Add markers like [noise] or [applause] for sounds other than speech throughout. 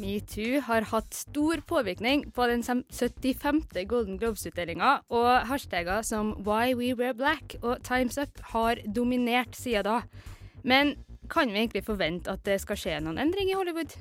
Metoo har hatt stor påvirkning på den 75. Golden Globes-utdelinga, og hashtagger som Why We Wear Black og Times Up har dominert siden da. Men kan vi egentlig forvente at det skal skje noen endring i Hollywood?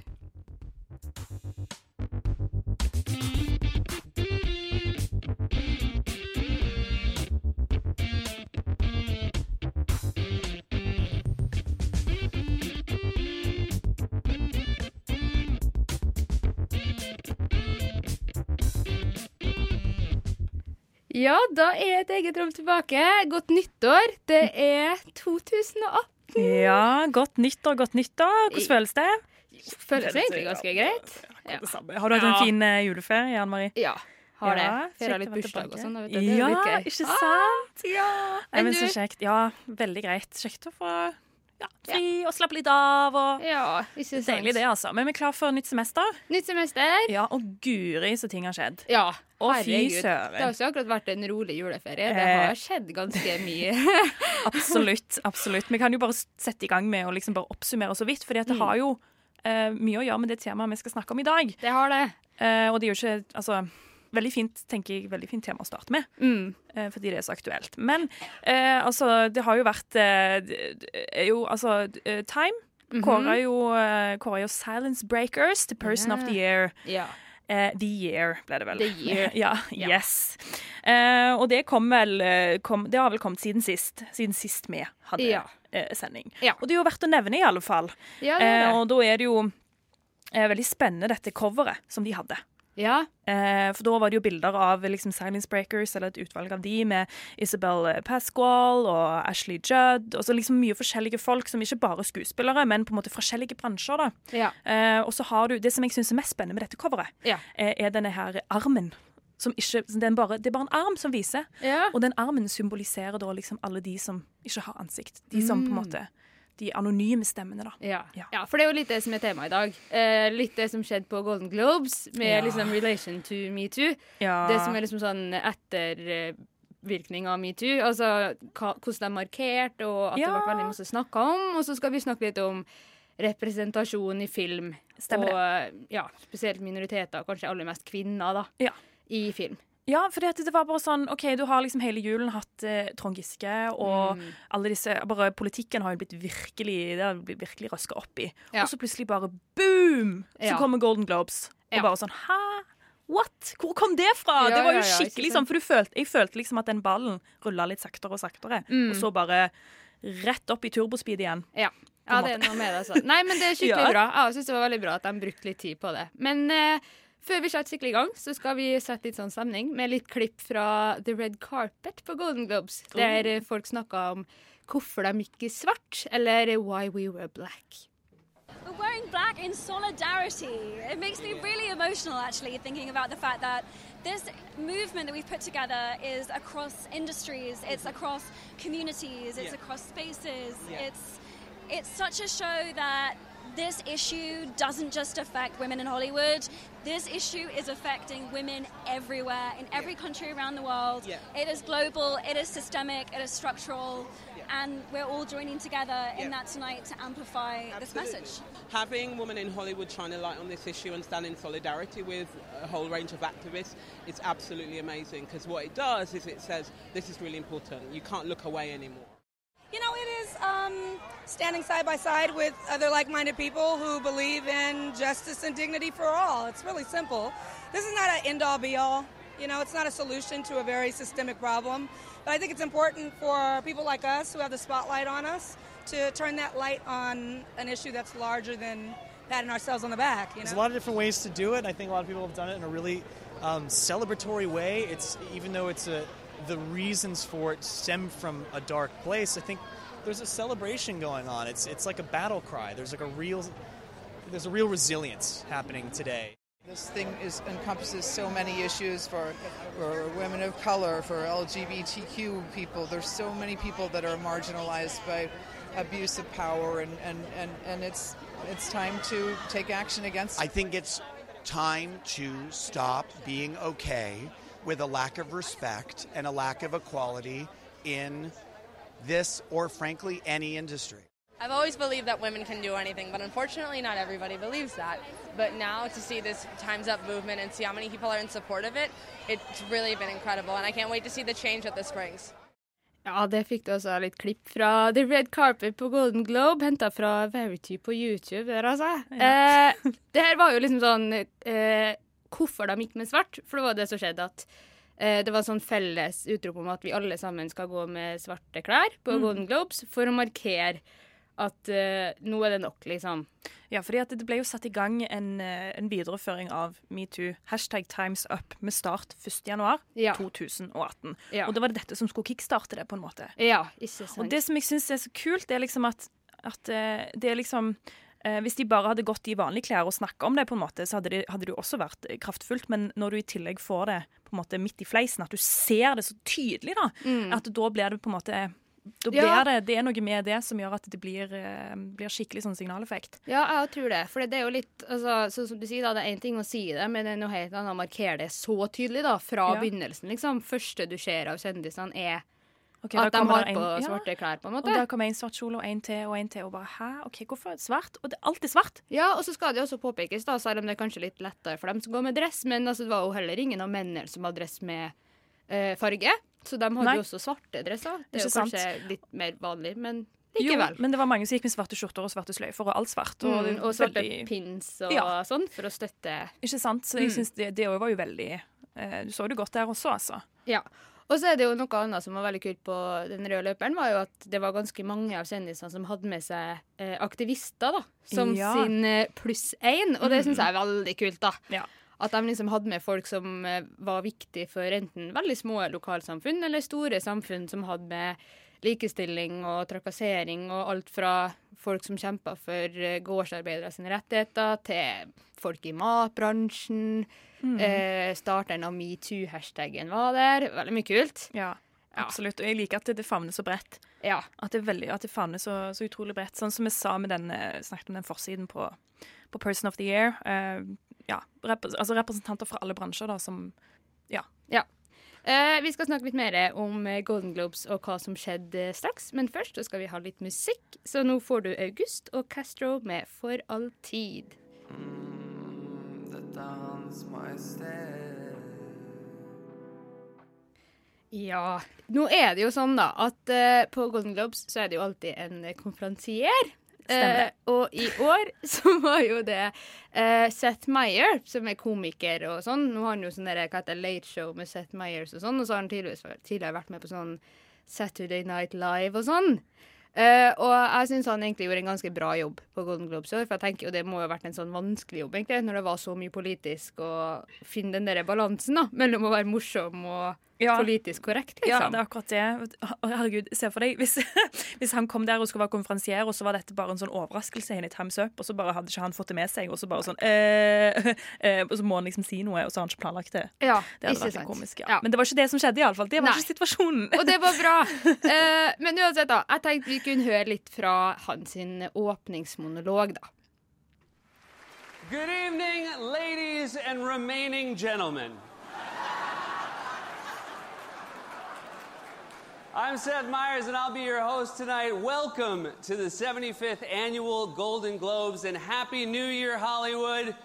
Ja, da er et eget rom tilbake. Godt nyttår. Det er 2018. Ja, godt nyttår, godt nyttår. Hvordan føles det? Føles egentlig ganske greit. Ja. Har du hatt en Ja. fin eh, juleferie, Anne Marie? Ja, har det. Ja, Feira litt bursdag og sånn. Det Ja, ikke Ah, sant? ja. Nei, men så kjekt. Ja, veldig greit. Kjekt å få ja, fri og slappe litt av. Og Ja, ikke sant. Deilig det, altså. Men vi er klar for nytt semester. Nytt semester. Ja, Og guri så ting har skjedd. Ja, Å, fy herregud. søren. Det har ikke akkurat vært en rolig juleferie. Det Eh. har skjedd ganske [laughs] mye. Absolutt. absolutt. Vi kan jo bare sette i gang med å liksom bare oppsummere så vidt, fordi at det Mm. har jo eh, mye å gjøre med det temaet vi skal snakke om i dag. Det har det. Eh, og det er jo ikke Altså, veldig fint, tenker jeg, veldig fint tema å starte med. Mm. eh, fordi det er så aktuelt. Men eh, altså, det har jo vært eh, er jo, altså, eh, Time Mhm. kåra jo, eh, jo Silence Breakers til Person of the Year. Yeah. Eh, the Year, ble det vel. The Year. [laughs] ja, yeah. yes. Eh, og det kom vel eh, kom, Det har vel kommet siden sist. Siden sist vi hadde Ja. eh, sending. Ja. Og det er jo verdt å nevne, i alle fall. Ja, det Eh, det. og da er det jo eh, veldig spennende, dette coveret som de hadde. Ja. Eh, for da var det jo bilder av liksom, Silence Breakers, eller et utvalg av de, med Isabel Pasquale og Ashley Judd. Og så liksom mye forskjellige folk som ikke bare er skuespillere, men på en måte forskjellige bransjer. da. Ja. Eh, og så har du, Det som jeg syns er mest spennende med dette coveret, Ja. eh, er denne her armen. Som ikke, det, er bare, det er bare en arm som viser. Ja. Og den armen symboliserer da liksom alle de som ikke har ansikt. De som på en måte, de anonyme stemmene, da. Ja. Ja. ja, for det er jo litt det som er temaet i dag. Eh, litt det som skjedde på Golden Globes, med Ja. liksom relation to metoo. Ja. Det som er liksom sånn ettervirkning av metoo. Altså hvordan de markerte, og at det ble veldig masse snakka om. Og så skal vi snakke litt om representasjon i film. Stemmer og ja, spesielt minoriteter, kanskje aller mest kvinner, da, Ja. i film. Ja, for det, det var bare sånn OK, du har liksom hele julen hatt eh, Trond Giske, og Mm. alle disse Bare politikken har jo blitt virkelig Det har blitt virkelig røska opp i. Ja. Og så plutselig bare boom! Så Ja. kommer Golden Globes. Og Ja. bare sånn Hæ? What? Hvor kom det fra? Det var jo skikkelig sånn, for du følte, jeg følte liksom at den ballen rulla litt saktere og saktere, Mm. og så bare rett opp i turbospeed igjen. Ja. ja, det er noe med det. Altså. Nei, men det er [laughs] skikkelig Ja. bra. Jeg syns det var veldig bra at de brukte litt tid på det. Men eh, før vi setter skikkelig i gang, så skal vi sette litt sånn stemning med litt klipp fra The Red Carpet på Golden Globes, der folk snakker om hvorfor de gikk i svart, eller Why We Were Black. We're wearing black in solidarity. It makes me really emotional actually thinking about the fact that this movement that we've put together is across industries, it's across communities, it's across spaces. It's it's such a show that this issue doesn't just affect women in Hollywood. This issue is affecting women everywhere in every country around the world. It is global, it is systemic, it is structural. And we're all joining together in that tonight to amplify this message. having women in Hollywood shine a light on this issue and stand in solidarity with a whole range of activists is absolutely amazing because what it does is it says this is really important. You can't look away anymore. You know, it is um, standing side by side with other like minded people who believe in justice and dignity for all. It's really simple. This is not an end all be all. You know, it's not a solution to a very systemic problem. But I think it's important for people like us who have the spotlight on us to turn that light on an issue that's larger than patting ourselves on the back. You There's a lot of different ways to do it. I think a lot of people have done it in a really um, celebratory way. It's even though it's a the reasons for it stem from a dark place. I think there's a celebration going on. It's it's like a battle cry. There's like a real there's a real resilience happening today. This thing is, encompasses so many issues for, for women of color, for LGBTQ people. There's so many people that are marginalized by abuse of power, and, and, and, and it's, it's time to take action against I think it's time to stop being okay with a lack of respect and a lack of equality in this or, frankly, any industry. I've always believed that women can do anything, but unfortunately, not everybody believes that. But now to see this Time's Up movement and see how many people are in support of it, it's really been incredible, and I can't wait to see the change that this brings. Ja, det fikk du også litt klipp fra The Red Carpet på Golden Globe, henta fra Verity på YouTube. Der, altså. [laughs] Eh, det her var jo liksom sånn eh, Hvorfor de gikk med svart? For det var det som skjedde, at det var sånn felles utrop om at vi alle sammen skal gå med svarte klær på Mm. Golden Globes for å markere at uh, nå er det nok, liksom. Ja, fordi at det ble jo satt i gang en, eh, en videreføring av metoo, hashtag times up, med start 1.1.2018. Ja. Og det var det dette som skulle kickstarte det, på en måte. Ja, ikke sant. Og det som jeg syns er så kult, det er liksom at, at eh, det er liksom eh, Hvis de bare hadde gått i vanlige klær og snakka om det, på en måte, så hadde det, hadde det jo også vært eh, kraftfullt. Men når du i tillegg får det på en måte midt i fleisen, at du ser det så tydelig, da, Mm. at da blir det på en måte da Ja. det, det er noe med det som gjør at det blir, eh, blir skikkelig sånn signaleffekt. Ja, jeg tror det. For det er jo litt altså, så, som du sier, da, det er én ting å si det, men det er noe helt annet å markere det så tydelig, da. Fra Ja. begynnelsen, liksom. Første du ser av kjendisene, er Ok, da at de har en- på ja. svarte klær, på en måte. Og da kommer en svart kjole og en til og en til, og bare hæ, OK, hvorfor svart? Og det er alltid svart. Ja, og så skal det også påpekes, da, selv om det er kanskje litt lettere for dem som går med dress, men altså, det var jo heller ingen av mennene som hadde dress med eh, farge. Så de hadde Nei. jo også svarte dresser. Det er jo jo sant. kanskje litt mer vanlig, men Jo, likevel. men det var mange som gikk med svarte skjorter og svarte sløyfer og alt svart. Og, mm, og svarte veldig- pins og Ja. sånn, for å støtte Ikke sant? Så jeg Mm. synes det, òg var jo veldig eh, Du så det godt der også, altså. Ja. Og så er det jo noe annet som var veldig kult på den røde løperen, var jo at det var ganske mange av kjendisene som hadde med seg eh, aktivister, da. Som Ja. sin eh, pluss én, og det syns jeg er veldig kult, da. Ja. At de liksom hadde med folk som eh, var viktige for enten veldig små lokalsamfunn eller store samfunn som hadde med likestilling og trakassering og alt fra folk som kjemper for eh, gårdsarbeidere sine rettigheter, til folk i matbransjen. Mm. Eh, starteren av metoo-hashtagen var der. Veldig mye kult. Ja, absolutt. Og jeg liker at det, favner så bredt. Ja. At det, veldig, at det favner så, så utrolig bredt. Sånn som vi sa med den, eh, snakket om den forsiden på, på Person of the Year. Eh, ja, rep altså representanter fra alle bransjer da, som Ja. Ja. Eh, vi skal snakke litt mer om eh, Golden Globes og hva som skjedde straks, men først så skal vi ha litt musikk. Så nå får du August og Castro med For alltid. Dette er Hans Majestet. Ja. Nå er det jo sånn, da, at uh, på Golden Globes så er det jo alltid en eh, konferansier. Eh, og i år [laughs] så var jo det eh, Seth Meyer, som er komiker og sånn. Nå har han jo sånn der, hva heter Late Show med Seth Meyers og sånn, og så har han tidligere vært med på sånn Saturday Night Live og sånn. Eh, og jeg syns han egentlig gjorde en ganske bra jobb på Golden Globes i år. For jeg tenker jo det må jo ha vært en sånn vanskelig jobb, egentlig, når det var så mye politisk, å finne den der balansen da, mellom å være morsom og Ja. politisk korrekt, Ja, liksom. det er akkurat det. Herregud, se for deg hvis, [laughs] hvis han kom der og skulle være konferansier, og så var dette bare en sånn overraskelse inn i Times Up, og så bare hadde ikke han fått det med seg, og så bare sånn øh, øh, [laughs] Og så må han liksom si noe, og så har han ikke planlagt det. Ja, det hadde vært litt komisk, ja. Ja. Men det var ikke det som skjedde, iallfall. Det var Nei. ikke situasjonen. Og det var bra. Uh, [laughs] men uansett, da. Jeg tenkte vi kunne høre litt fra hans åpningsmonolog, da. Good evening, ladies and remaining gentlemen. I'm Seth Meyers, and I'll be your host tonight. Welcome to the 75th Annual Golden Globes, and Happy New Year, Hollywood.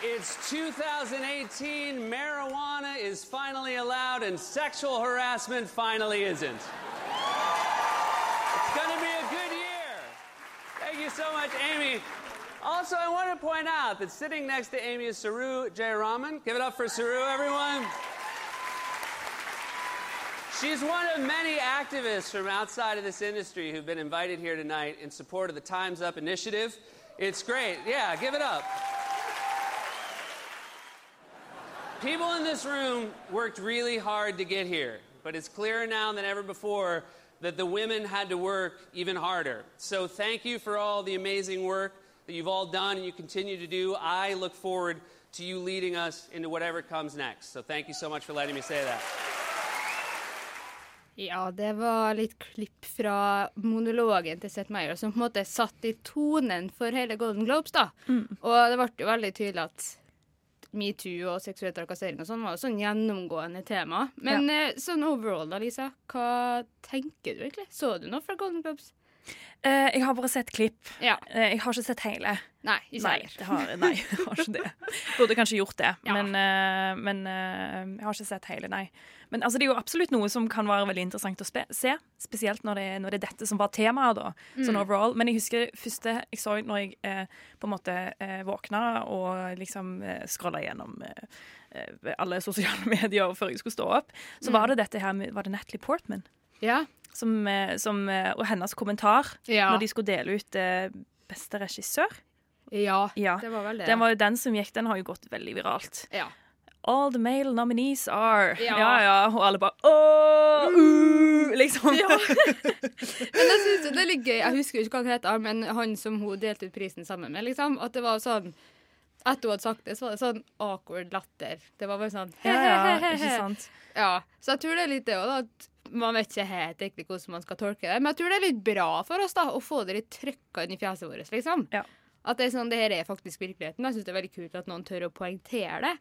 It's 2018, marijuana is finally allowed, and sexual harassment finally isn't. It's to be a good year. Thank you so much, Amy. Also, I want to point out that sitting next to Amy is Saru Jayaraman. Give it up for Saru, everyone. She's one of many activists from outside of this industry who've been invited here tonight in support of the Time's Up initiative. It's great. Yeah, give it up. People in this room worked really hard to get here, but it's clearer now than ever before that the women had to work even harder. So thank you for all the amazing work that you've all done and you continue to do. I look forward to you leading us into whatever comes next. So thank you so much for letting me say that. Ja, det var litt klipp fra monologen til Seth Meyer, som på en måte satt i tonen for hele Golden Globes. da. Mm. Og det ble jo veldig tydelig at metoo og seksuell trakassering og sånn var jo sånn gjennomgående tema. Men ja. sånn overall, da, Lisa, hva tenker du egentlig? Så du noe fra Golden Globes? Eh, jeg har bare sett klipp. Ja. Eh, jeg har ikke sett hele. Nei, ikke Nei, heller. det har, nei, jeg har ikke det. [laughs] Burde kanskje gjort det, Ja. men, eh, men eh, jeg har ikke sett hele, nei. Men altså, det er jo absolutt noe som kan være veldig interessant å se, spesielt når det, når det er dette som var temaet, da, sånn Mm. overall. Men jeg husker det første jeg så når jeg eh, på en måte eh, våkna og liksom eh, scrolla gjennom alle sosiale [laughs] medier før jeg skulle stå opp, så Mm. var det dette her med Var det Natalie Portman? Ja. Som, eh, som, eh, og hennes kommentar Ja. når de skulle dele ut eh, beste regissør. Ja, Ja, det var vel det. Den var jo den som gikk, den har jo gått veldig viralt. Ja. All the male nominees are Ja. Ja, ja. Og alle bare åh, uh, liksom. Ja. [laughs] Men jeg synes jo det er litt gøy. Jeg husker ikke hva han heter, men han som hun delte ut prisen sammen med, liksom. At det var sånn Etter hun hadde sagt det, så var det sånn awkward latter. Det var bare sånn Ja, ja, ikke sant. Ja, Så jeg tror det er litt det òg, da. At man vet ikke helt riktig hvordan man skal tolke det. Men jeg tror det er litt bra for oss da, å få det litt trykka inn i fjeset vårt, liksom. At det er sånn, det her er faktisk virkeligheten. Jeg syns det er veldig kult at noen tør å poengtere det.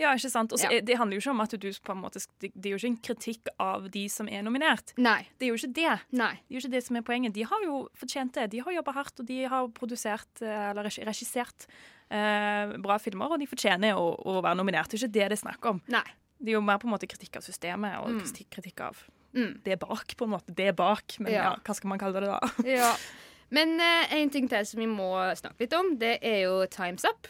Ja, ikke sant? Også, Ja. Det handler jo ikke om at du på en måte Det er jo ikke en kritikk av de som er nominert. Nei. Det er jo ikke det. Nei. Det er jo ikke det som er poenget. De har jo fortjent det. De har jobba hardt, og de har produsert eh, eller regissert eh, bra filmer, og de fortjener å, å være nominert. Det er ikke det det er snakk om. Nei. Det er jo mer på en måte kritikk av systemet og Mm. kritikk av Mm. det bak, på en måte. Det er bak, men Ja. ja, hva skal man kalle det da? [laughs] Ja. Men eh, en ting til som vi må snakke litt om, det er jo Times Up.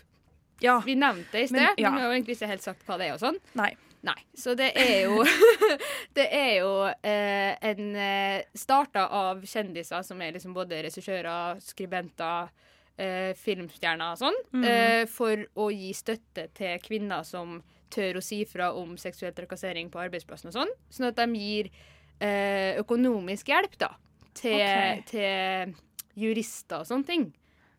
Ja. Vi nevnte det i sted, men, ja. vi har egentlig ikke helt sagt hva det er og sånn. Nei. Nei. Så det er jo [laughs] Det er jo eh, en eh, starta av kjendiser som er liksom både regissører, skribenter, eh, filmstjerner og sånn, mm. eh, for å gi støtte til kvinner som tør å si fra om seksuell trakassering på arbeidsplassen og sånn. Sånn at de gir økonomisk hjelp da, til, okay. til jurister og sånne ting.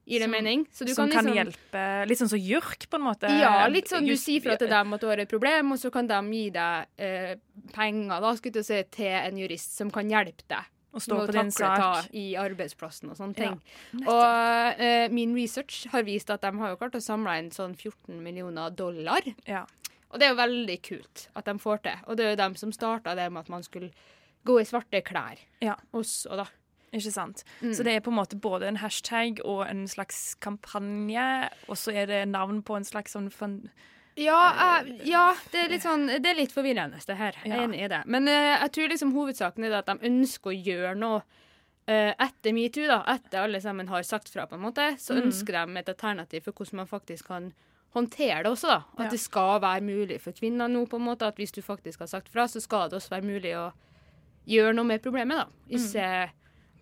Gir det Som- mening? Så du som kan kan liksom- hjelpe Litt sånn som JURK, på en måte. ja, litt sånn du Just- sier fra til dem at du har et problem, og så kan de gi deg eh, penger da, skulle si, til en jurist som kan hjelpe deg. Og stå på din sak. ta i arbeidsplassen og sånne Ja, ting. og eh, min research har vist at de har jo klart å samle inn sånn 14 millioner dollar. Og det er jo veldig kult at de får til. Og det er jo dem som starta det med at man skulle gå i svarte klær Ja. også, da. Ikke sant. Mm. Så det er på en måte både en hashtag og en slags kampanje, og så er det navn på en slags sånn. Ja, uh, ja det, er litt sånn, det er litt forvirrende, det her. Jeg er enig i det. Men uh, jeg tror liksom hovedsaken er det at de ønsker å gjøre noe uh, etter metoo, da. Etter alle sammen har sagt fra, på en måte. Så Mm. ønsker de et alternativ for hvordan man faktisk kan håndtere det også, da. At Ja. det skal være mulig for kvinner nå, på en måte. At hvis du faktisk har sagt fra, så skal det også være mulig å gjøre noe med problemet, da. Ikke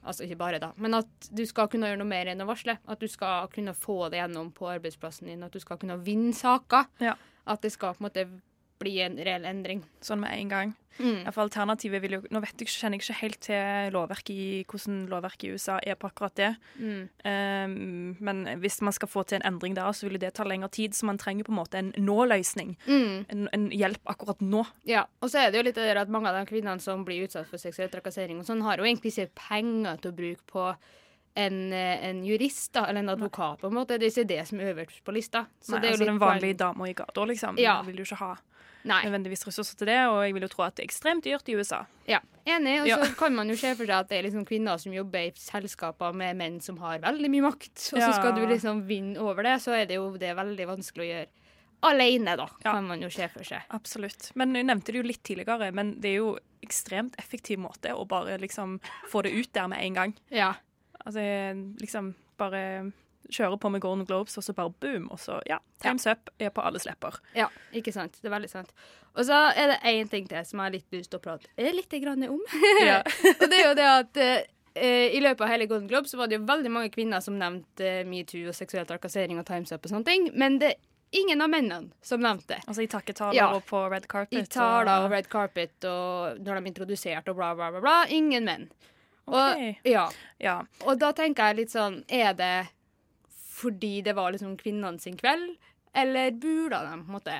Altså ikke bare, da, men at du skal kunne gjøre noe mer enn å varsle. At du skal kunne få det gjennom på arbeidsplassen din, at du skal kunne vinne saker. At det skal på en måte bli en reell endring. Sånn med en gang. Mm. For alternativet vil jo Nå vet jeg, kjenner jeg ikke helt til lovverket i, hvordan lovverket i USA er på akkurat det. Mm. Um, men hvis man skal få til en endring der, så vil det ta lengre tid. Så man trenger på en måte en nå-løsning. Mm. En, en hjelp akkurat nå. Ja, og så er det jo litt det der at mange av de kvinnene som blir utsatt for seksuell trakassering, og sånn, har jo egentlig ikke penger til å bruke på en, eh, en jurist da, eller en advokat, på en måte. Det er ikke det som er øverst på lista. Så Nei, det er jo altså Den vanlige dama i gata, liksom. Ja. vil du ikke ha Nei. nødvendigvis ressurser til det. Og jeg vil jo tro at det er ekstremt dyrt i USA. Ja, enig. Og Ja. så kan man jo se for seg at det er liksom kvinner som jobber i selskaper med menn som har veldig mye makt, og så skal du liksom vinne over det, så er det jo det veldig vanskelig å gjøre alene, da, kan man jo se for seg. Absolutt. Men jeg nevnte det jo litt tidligere, men det er jo ekstremt effektiv måte å bare liksom få det ut der med en gang. Ja. Altså liksom bare kjøre på med Golden Globes, og så bare boom, og så ja, Times Up er på alles lepper. Ja, ikke sant. Det er veldig sant. Og så er det én ting til som jeg har litt lyst til å prate litt grann om. Ja. [laughs] og det er jo det at eh, i løpet av hele Golden Globe så var det jo veldig mange kvinner som nevnte metoo og seksuell trakassering og Times Up og sånne ting, men det ingen av mennene som nevnte det. Altså i takketaler Ja. og på red carpet. I taler og red carpet og når de introduserte og bla, bla, bla. bla. Ingen menn. Og, ja. Ja. og da tenker jeg litt sånn Er det fordi det var liksom kvinnene sin kveld, eller burde de på en måte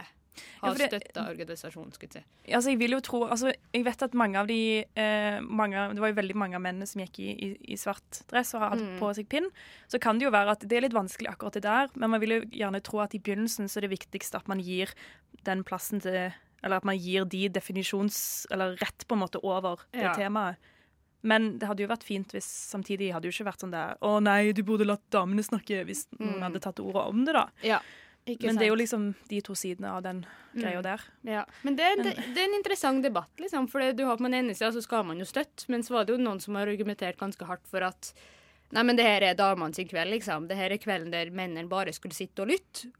ha ja, støtta organisasjonen, skulle jeg si. Altså, jeg vil jo tro altså, Jeg vet at mange av de eh, mange, Det var jo veldig mange av mennene som gikk i, i, i svart dress og hadde Mm. på seg pinn. Så kan det jo være at det er litt vanskelig akkurat det der, men man vil jo gjerne tro at i begynnelsen så er det viktigst at man gir den plassen til Eller at man gir de definisjons... Eller rett på en måte over det Ja. temaet. Men det hadde jo vært fint hvis samtidig hadde jo ikke vært sånn der Å nei, du burde latt damene snakke hvis noen Mm. hadde tatt ordet om det, da. Ja, Men det er jo liksom de to sidene av den greia Mm. der. Ja, men det, det, det er en interessant debatt, liksom. For du har på den ene sida, så skal man jo støtte, men så var det jo noen som har argumentert ganske hardt for at Nei, men det her er damene sin kveld, liksom. Det her er kvelden der mennene bare skulle sitte og lytte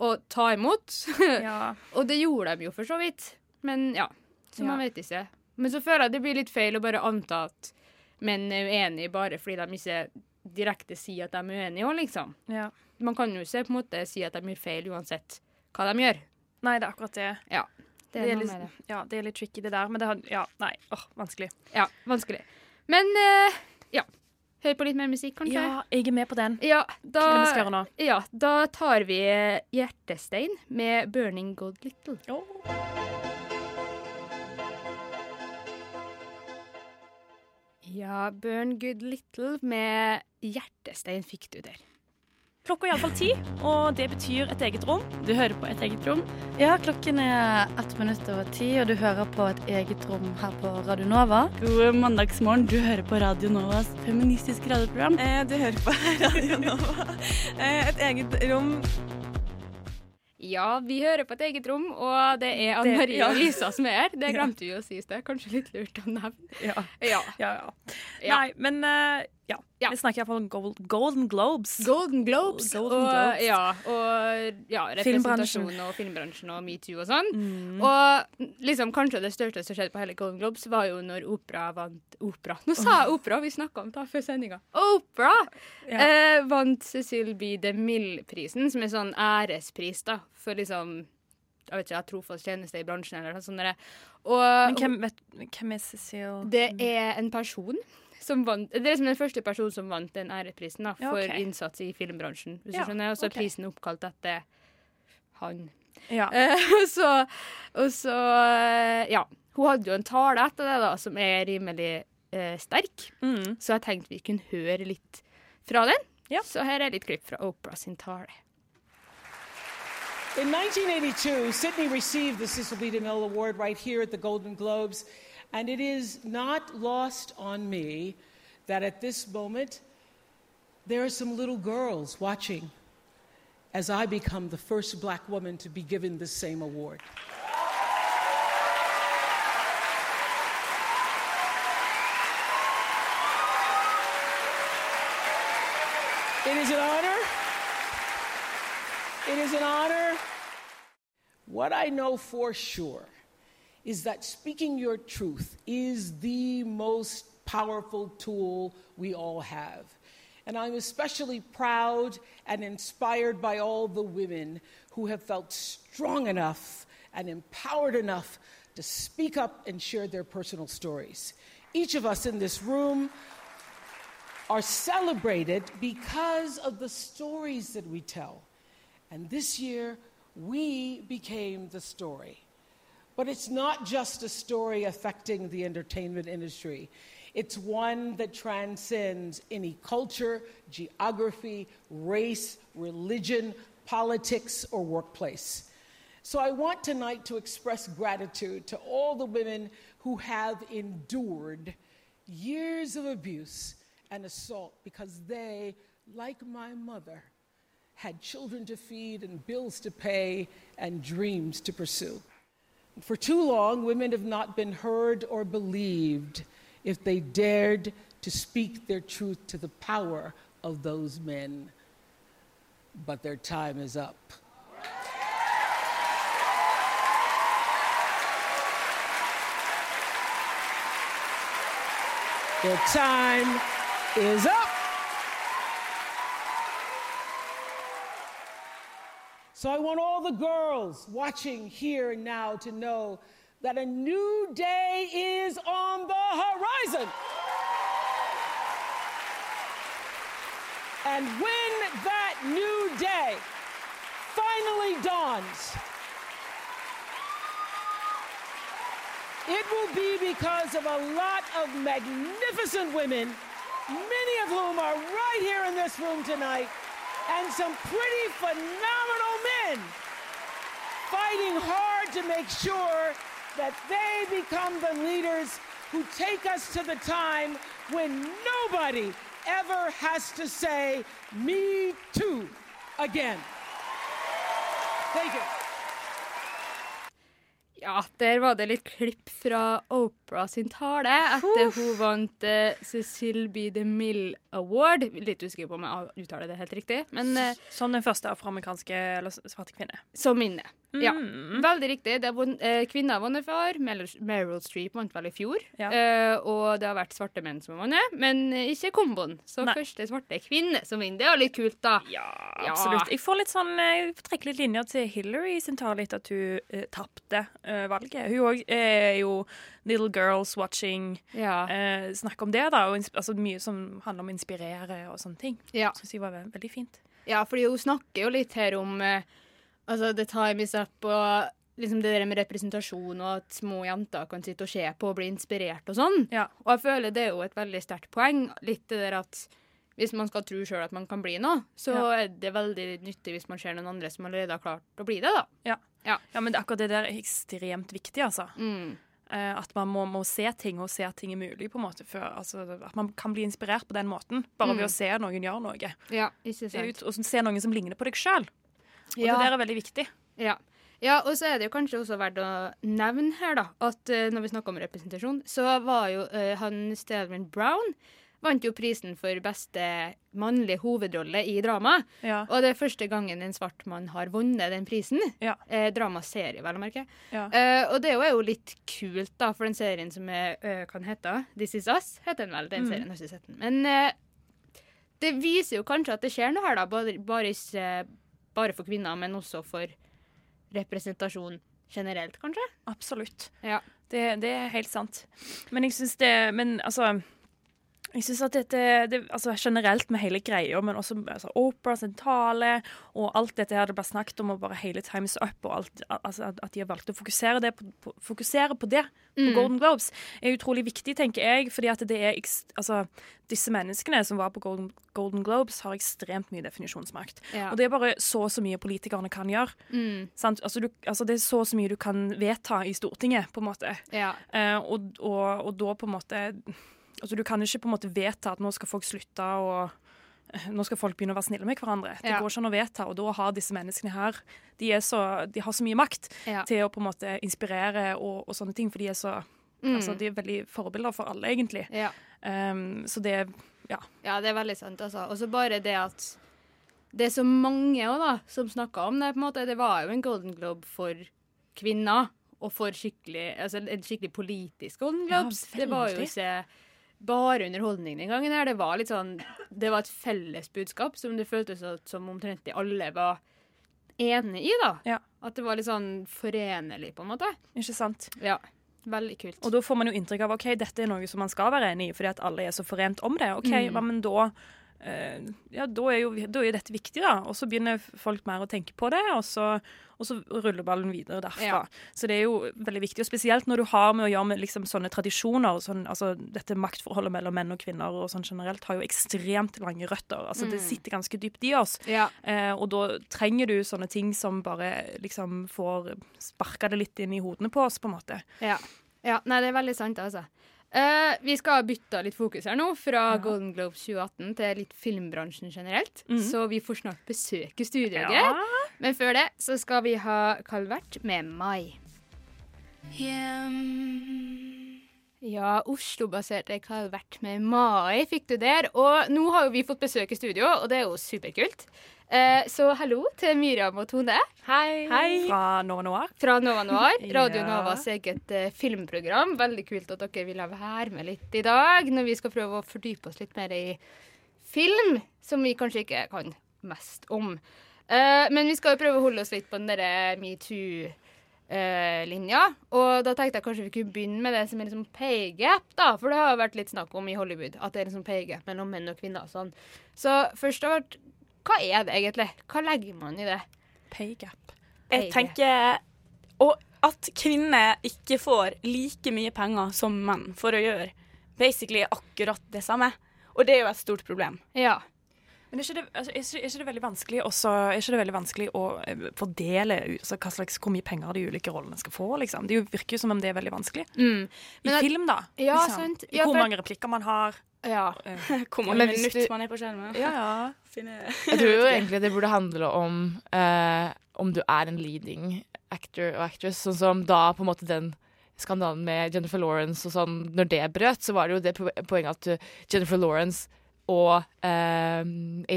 og ta imot. [laughs] Ja. og det gjorde de jo for så vidt. Men ja, så man vet ikke. Men så føler jeg det blir litt feil å bare anta at menn er uenige bare fordi de ikke direkte sier at de er uenige òg, liksom. Ja. Man kan jo ikke på en måte si at de gjør feil uansett hva de gjør. Nei, det er akkurat det. Ja. Det er, noe litt, det. Ja, det er litt tricky, det der. Men det har Ja, nei. Åh, vanskelig. Ja, vanskelig. Men uh, ja. Hør på litt mer musikk, kanskje? Ja, jeg er med på den. Ja, da, er? Ja, da tar vi Hjertestein med 'Burning God Little'. Ja, 'Burn Good Little' med Hjertestein fikk du der. Klokka er iallfall ti, og det betyr et eget rom. Du hører på Et eget rom. Ja, klokken er ett minutt over ti, og du hører på Et eget rom her på Radio Nova. God mandagsmorgen. Du hører på Radio Novas feministiske radioprogram. Eh, du hører på [laughs] Radio Nova. Eh, et eget rom. Ja, vi hører på et eget rom, og det er Anne Marie ja. og Lisa som er her. Det glemte vi å si i sted. Kanskje litt lurt å nevne. Ja. Ja. Ja. Nei, men eh, ja. Vi snakker iallfall om gold, Golden Globes. Golden Globes. Golden og, Globes. Ja, og ja, representasjon og filmbransjen og metoo og sånn. Mm. Og liksom kanskje det største som skjedde på hele Golden Globes, var jo når opera vant Opera! Nå sa jeg opera, vi snakka om det før sendinga. Opera! Ja. Eh, vant Cecil B. DeMille-prisen, som er sånn ærespris da, for liksom jeg vet ikke, trofast tjeneste i bransjen eller noe sånt. Og, Men hvem, vet, hvem er Cecil? det er en person som vant Det er liksom den første personen som vant den æreprisen da, for okay. innsats i filmbransjen. Hvis Ja, du skjønner. Og så er okay. prisen oppkalt etter han. Ja. [laughs] Eh, og så, og så eh, Ja. Hun hadde jo en tale etter det, da, som er rimelig eh, sterk. Mm. Så jeg tenkte vi kunne høre litt fra den. Så her er litt klipp fra Opera sin tale. In 1982, Sydney received the Cecil B. DeMille Award right here at the Golden Globes, and it is not lost on me that at this moment there are some little girls watching as I become the first black woman to be given the same award. It is an honor. It is an honor. What I know for sure is that speaking your truth is the most powerful tool we all have. And I'm especially proud and inspired by all the women who have felt strong enough and empowered enough to speak up and share their personal stories. Each of us in this room are celebrated because of the stories that we tell. And this year, we became the story. But it's not just a story affecting the entertainment industry. It's one that transcends any culture, geography, race, religion, politics, or workplace. So I want tonight to express gratitude to all the women who have endured years of abuse and assault because they, like my mother, had children to feed and bills to pay and dreams to pursue. For too long, women have not been heard or believed if they dared to speak their truth to the power of those men. But their time is up. Their time is up. So I want all the girls watching here and now to know that a new day is on the horizon. And when that new day finally dawns, it will be because of a lot of magnificent women, many of whom are right here in this room tonight, and some pretty phenomenal fighting hard to make sure that they become the leaders who take us to the time when nobody ever has to say, Me too, again. Thank you. Ja, der var det litt klipp fra sin tale etter hun vant uh, Cecil B. DeMille Award. Litt usikker på om jeg uttaler det helt riktig, men uh, Som den første afroamerikanske eller svarte kvinne. som minne. Ja, Mm. veldig riktig. Det er vunn- eh, kvinner har vunnet før. Meryl Meryl Streep vant vel i fjor. Ja. Eh, og det har vært svarte menn som har vunnet, men eh, ikke komboen. Så Nei. første svarte kvinne som vinner. Det er jo litt kult, da. Ja, Absolutt. Jeg får litt sånn, jeg trekker litt linjer til Hillary sin tale etter at hun uh, tapte eh, valget. Hun òg er jo Little Girls Watching. Ja. eh, snakk om det, da. Og altså, mye som handler om å inspirere og sånne ting. Ja. Syns jeg var ve veldig fint. Ja, fordi hun snakker jo litt her om eh, altså the time is up og liksom det der med representasjon og at små jenter kan sitte og se på og bli inspirert og sånn. Ja. Og jeg føler det er jo et veldig sterkt poeng. Litt det der at hvis man skal tro sjøl at man kan bli noe, så Ja. er det veldig nyttig hvis man ser noen andre som allerede har klart å bli det, da. Ja. Ja. men det, akkurat det der er ekstremt viktig, altså. Eh, at man må, må se ting, og se at ting er mulig, på en måte. For, altså, at man kan bli inspirert på den måten, bare Mm. ved å se noen gjøre noe. Ja. Ut, og se noen som ligner på deg sjøl. Og Ja. det der er veldig viktig. Ja. ja, og så er det jo kanskje også verdt å nevne her, da, at eh, når vi snakker om representasjon, så var jo uh, han Stedman Brown vant jo prisen for beste mannlige hovedrolle i drama. Ja. Og det er første gangen en svart mann har vunnet den prisen. Eh, dramaserie, vel å merke. Ja. Eh, og det er jo litt kult, da, for den serien som er, eh, kan hete This Is Us, heter den vel. Den Mm. serien, har ikke sett den. Men eh, det viser jo kanskje at det skjer noe her, da. Bare, bare, bare for kvinner, men også for representasjon generelt, kanskje. Absolutt. Ja. Det, det er helt sant. Men jeg syns det Men altså jeg synes at dette, det, altså Generelt med hele greia, men også altså, Oprah sin tale og alt dette her det ble snakket om, og bare hele Times Up og alt, altså, at- At de har valgt å fokusere, det på, fokusere på det på Mm. Golden Globes, er utrolig viktig, tenker jeg. fordi at det er altså, Disse menneskene som var på Golden, Golden Globes, har ekstremt mye definisjonsmakt. Ja. Og det er bare så og så mye politikerne kan gjøre. Mm. Sant? Altså, du, altså, det er så og så mye du kan vedta i Stortinget, på en måte. Ja. Uh, og, og, og da på en måte Altså, du kan ikke på en måte vedta at nå skal folk slutte å eh, nå skal folk begynne å være snille med hverandre. Det Ja. går ikke an å vedta, og da har disse menneskene her De, så, de har så mye makt Ja. til å på en måte inspirere og, og sånne ting, for de er så Mm. altså, De er veldig forbilder for alle, egentlig. Ja. Um, så det Ja. Ja, det er veldig sant, altså. Og så bare det at det er så mange også, da, som snakker om det. på en måte. Det var jo en Golden Globe for kvinner, og for skikkelig, altså en skikkelig politisk Golden Globes. det var jo ikke bare underholdning den gangen her. Det var litt sånn Det var et felles budskap som det føltes som- omtrent alle var enig i, da. At det var litt sånn forenlig, på en måte. Ikke sant? Ja. Veldig kult. Og da får man jo inntrykk av ok, dette er noe som man skal være enig i, fordi at alle er så forent om det. Ok, Mm. men da ja, da er jo da er dette viktig, da. Og så begynner folk mer å tenke på det, og så, og så ruller ballen videre derfra. Ja. Så det er jo veldig viktig, og spesielt når du har med å gjøre med liksom sånne tradisjoner. Sånn, altså, dette maktforholdet mellom menn og kvinner og sånn generelt har jo ekstremt lange røtter. Altså, Det Mm. sitter ganske dypt i oss. Ja. Eh, og da trenger du sånne ting som bare liksom får sparka det litt inn i hodene på oss, på en måte. Ja. ja. Nei, det er veldig sant, altså. Eh, vi skal bytte litt fokus her nå, fra Golden Globes 2018 til litt filmbransjen generelt. Mhm. Så vi får snart besøke studioet. Ja. Men før det så skal vi ha Calvert med Mai. Ja, Oslo-baserte Calvert med Mai fikk du der. Og nå har jo vi fått besøk i studio, og det er jo superkult. Eh, så hallo til Miriam og Tone. Hei. Fra Nova Noir. Fra Nova Noir. [laughs] Radio Ja. Novas eget eh, filmprogram. Veldig kult at dere ville være med litt i dag, når vi skal prøve å fordype oss litt mer i film, som vi kanskje ikke kan mest om. Eh, men vi skal jo prøve å holde oss litt på den derre metoo eh, linja. Og da tenkte jeg kanskje vi kunne begynne med det som er liksom pay gap, da. For det har vært litt snakk om i Hollywood at det er liksom pay gap mellom menn og kvinner og sånn. Så først har alt, hva er det egentlig? Hva legger man i det? Pay gap. Pay Jeg tenker Og at kvinner ikke får like mye penger som menn for å gjøre basically akkurat det samme. Og det er jo et stort problem. Ja. Men er ikke, det, altså, er, ikke, er ikke det veldig vanskelig også, Er ikke det veldig vanskelig å eh, fordele altså, hva slags, hvor mye penger de ulike rollene skal få? Liksom? Det er jo- virker jo som om det er veldig vanskelig. Mm. I at- film, da. Ja, liksom. sant. Ja, hvor for- mange replikker man har. Ja. [laughs] Hvor mange Men minutter du- man er på skjermen. Ja, ja. [laughs] Jeg tror jo egentlig det burde handle om eh, om du er en leading actor og actress. Sånn som da på en måte den skandalen med Jennifer Lawrence og sånn, når det brøt, så var det jo det poenget at Jennifer Lawrence og eh,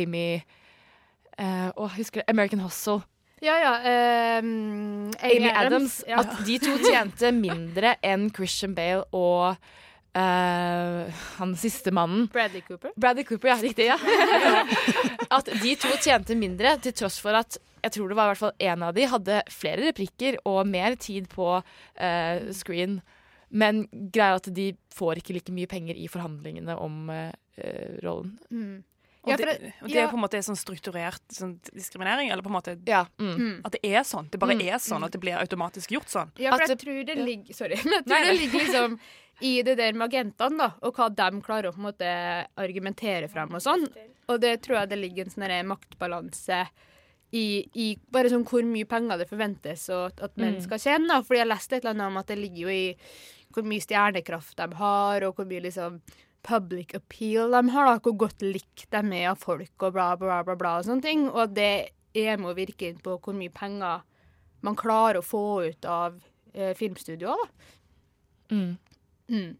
Amy eh, Å, husker du? American Hustle. Ja, ja. ehm, Amy Adams. Ja. At de to tjente mindre enn Christian Bale og Uh, han siste mannen. Bradley Cooper. Bradley Cooper, ja. Riktig. ja. [laughs] at de to tjente mindre, til tross for at jeg tror det var i hvert fall én av de hadde flere replikker og mer tid på uh, screen. Men greia er at de får ikke like mye penger i forhandlingene om eh, eh, rollen. Mm. Og, Ja, for det, det- og det ja. er på en måte sånn strukturert sånn diskriminering? Eller på en måte Ja. Mm. At det er sånn? Det bare Mm. er sånn at det blir automatisk gjort sånn? Ja, for At jeg tror det ja. ligger Sorry. Men [laughs] jeg tror Nei, det ligger liksom i det der med agentene, da, og hva de klarer å på en måte argumentere frem og sånn. Og det tror jeg det ligger en sånn maktbalanse i, i bare sånn hvor mye penger det forventes og at menn Mm. skal tjene. da. Fordi jeg leste et eller annet om at det ligger jo i hvor mye stjernekraft de har, og hvor mye liksom public appeal de har, da. Hvor godt likt de er av folk og bla, bla, bla, bla og sånne ting. Og at det er med å virke inn på hvor mye penger man klarer å få ut av eh, filmstudioer, da. Mm. Mm.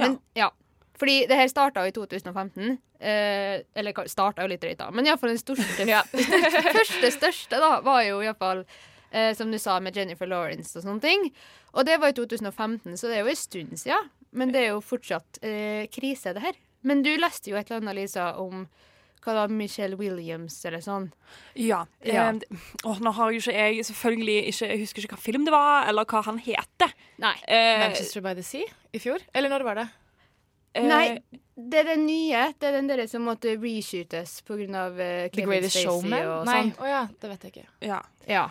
Men ja. Fordi det her starta jo i 2015. Eh, eller starta jo litt drøyt, da. Men iallfall den største, [laughs] første største da, var jo iallfall eh, som du sa, med Jennifer Lawrence og sånne ting. Og det var i 2015, så det er jo en stund siden. Men det er jo fortsatt eh, krise, det her. Men du leste jo et eller annet, Lisa, om hva da, Michelle Williams eller sånn. Ja. Ja. Eh, åh, nå har jo ikke jeg selvfølgelig ikke Jeg husker ikke hva film det var, eller hva han heter. Nei. Eh, Manchester by the Sea i fjor? Eller når var det? eh, Nei, det er den nye. Det er den der som måtte reshootes pga. Uh, The Greatest Showman? og Nei, sånn. å ja, det vet jeg ikke. Ja. Ja.